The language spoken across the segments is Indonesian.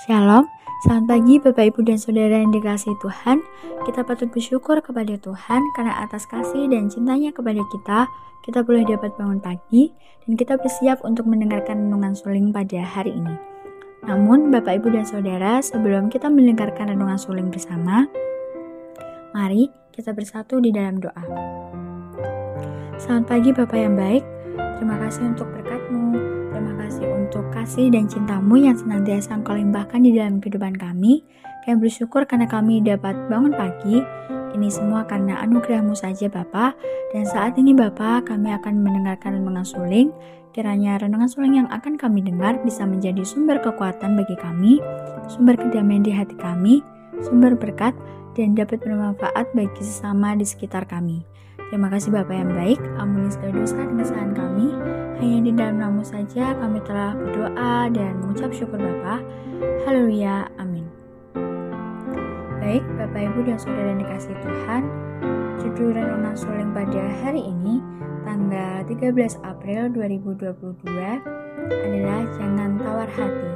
Shalom, selamat pagi Bapak Ibu dan Saudara yang dikasih Tuhan. Kita patut bersyukur kepada Tuhan karena atas kasih dan cintanya kepada kita Kita boleh dapat bangun pagi dan kita bersiap untuk mendengarkan renungan suling pada hari ini. Namun Bapak Ibu dan Saudara sebelum kita mendengarkan renungan suling bersama Mari kita bersatu di dalam doa. Selamat pagi Bapak yang baik. Terima kasih untuk kasih untuk kasih dan cintamu yang senantiasa engkau limpahkan di dalam kehidupan kami. Kami bersyukur karena kami dapat bangun pagi. Ini semua karena anugerahmu saja Bapa. Dan saat ini Bapa, kami akan mendengarkan renungan suling. Kiranya renungan suling yang akan kami dengar bisa menjadi sumber kekuatan bagi kami, sumber kedamaian di hati kami, sumber berkat, dan dapat bermanfaat bagi sesama di sekitar kami. Terima kasih Bapak yang baik, ampuni segala dosa dan kesalahan kami. Hanya di dalam nama saja kami telah berdoa dan mengucap syukur Bapa. Haleluya, amin. Baik, Bapak Ibu dan Saudara yang dikasih Tuhan, judul renungan suling pada hari ini, tanggal 13 April 2022, adalah Jangan Tawar Hati.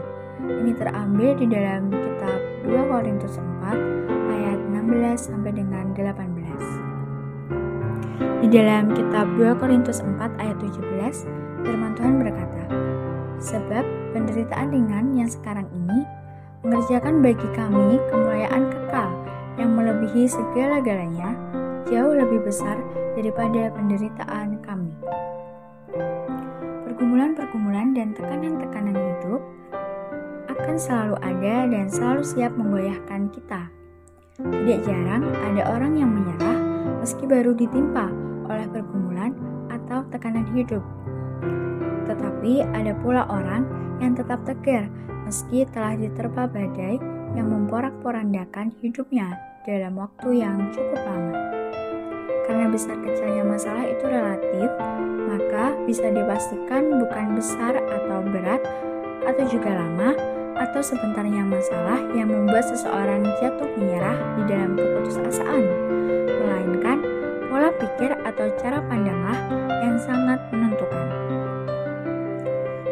Ini terambil di dalam kitab 2 Korintus 4 ayat 16 sampai dengan 18. Di dalam kitab 2 Korintus 4 ayat 17, firman Tuhan berkata, Sebab penderitaan ringan yang sekarang ini mengerjakan bagi kami kemuliaan kekal yang melebihi segala-galanya jauh lebih besar daripada penderitaan kami. Pergumulan-pergumulan dan tekanan-tekanan hidup akan selalu ada dan selalu siap menggoyahkan kita. Tidak jarang ada orang yang menyerah meski baru ditimpa pergumulan atau tekanan hidup. Tetapi ada pula orang yang tetap tegar meski telah diterpa badai yang memporak-porandakan hidupnya dalam waktu yang cukup lama. Karena besar kecilnya masalah itu relatif, maka bisa dipastikan bukan besar atau berat atau juga lama atau sebentarnya masalah yang membuat seseorang jatuh menyerah di dalam keputusasaan melainkan pikir atau cara pandanglah yang sangat menentukan.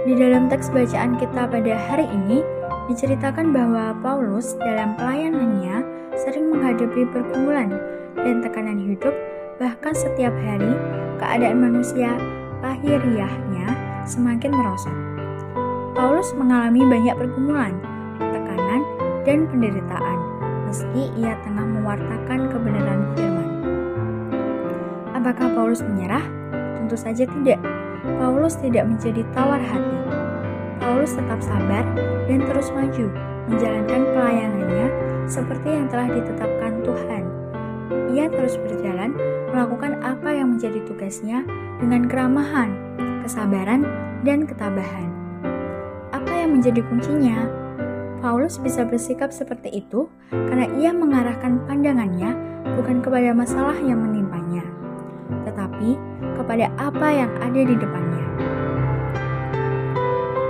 Di dalam teks bacaan kita pada hari ini, diceritakan bahwa Paulus dalam pelayanannya sering menghadapi pergumulan dan tekanan hidup, bahkan setiap hari keadaan manusia lahiriahnya semakin merosot. Paulus mengalami banyak pergumulan, tekanan, dan penderitaan meski ia tengah mewartakan kebenaran firman. Apakah Paulus menyerah? Tentu saja tidak. Paulus tidak menjadi tawar hati. Paulus tetap sabar dan terus maju menjalankan pelayanannya seperti yang telah ditetapkan Tuhan. Ia terus berjalan melakukan apa yang menjadi tugasnya dengan keramahan, kesabaran, dan ketabahan. Apa yang menjadi kuncinya? Paulus bisa bersikap seperti itu karena ia mengarahkan pandangannya bukan kepada masalah yang menimpanya, kepada apa yang ada di depannya.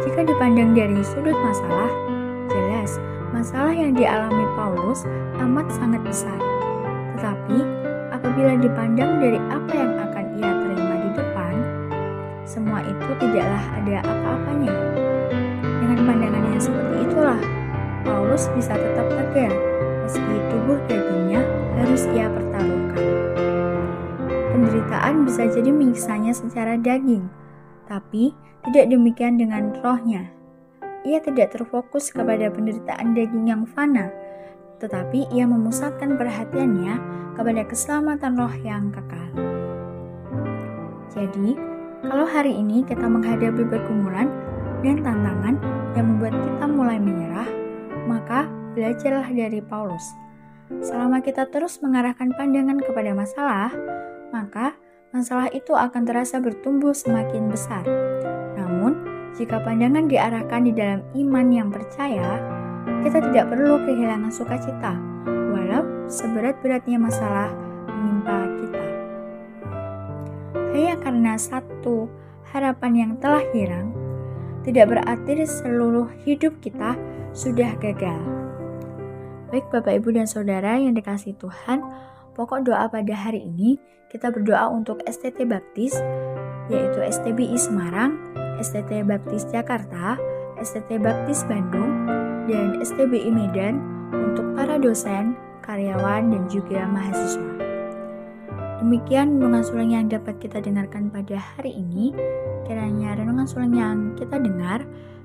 Jika dipandang dari sudut masalah, jelas masalah yang dialami Paulus amat sangat besar. Tetapi apabila dipandang dari apa yang akan ia terima di depan, semua itu tidaklah ada apa-apanya. Dengan pandangan yang seperti itulah Paulus bisa tetap tegar meski tubuh dagingnya harus ia pertaruhkan. Penderitaan bisa jadi menyiksanya secara daging, tapi tidak demikian dengan rohnya. Ia tidak terfokus kepada penderitaan daging yang fana, tetapi ia memusatkan perhatiannya kepada keselamatan roh yang kekal. Jadi, kalau hari ini kita menghadapi pergumulan dan tantangan yang membuat kita mulai menyerah, maka belajarlah dari Paulus. Selama kita terus mengarahkan pandangan kepada masalah, maka masalah itu akan terasa bertumbuh semakin besar. Namun, jika pandangan diarahkan di dalam iman yang percaya, kita tidak perlu kehilangan sukacita, walau seberat-beratnya masalah menimpa kita. Hanya karena satu harapan yang telah hilang, tidak berarti seluruh hidup kita sudah gagal. Baik Bapak Ibu dan Saudara yang dikasih Tuhan, pokok doa pada hari ini kita berdoa untuk STT Baptis, yaitu STBI Semarang, STT Baptis Jakarta, STT Baptis Bandung, dan STBI Medan untuk para dosen, karyawan, dan juga mahasiswa. Demikian renungan sulang yang dapat kita dengarkan pada hari ini. Kiranya renungan sulang yang kita dengar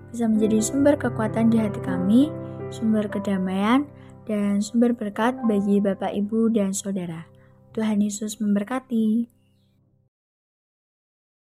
bisa menjadi sumber kekuatan di hati kami, sumber kedamaian, dan sumber berkat bagi Bapak, Ibu, dan Saudara. Tuhan Yesus memberkati.